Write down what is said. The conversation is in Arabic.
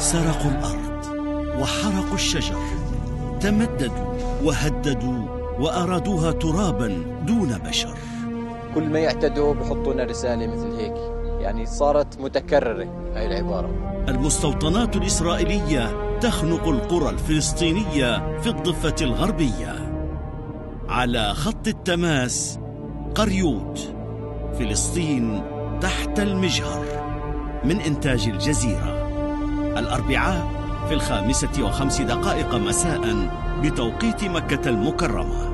سرقوا الأرض وحرقوا الشجر تمددوا وهددوا وأرادوها ترابا دون بشر. كل ما يعتدوا بحطوا لنا رسالة مثل هيك. يعني صارت متكررة هاي العبارة. المستوطنات الإسرائيلية تخنق القرى الفلسطينية في الضفة الغربية. على خط التماس قريوت فلسطين تحت المجهر. من إنتاج الجزيرة. الأربعاء في الخامسة وخمس دقائق مساء بتوقيت مكة المكرمة.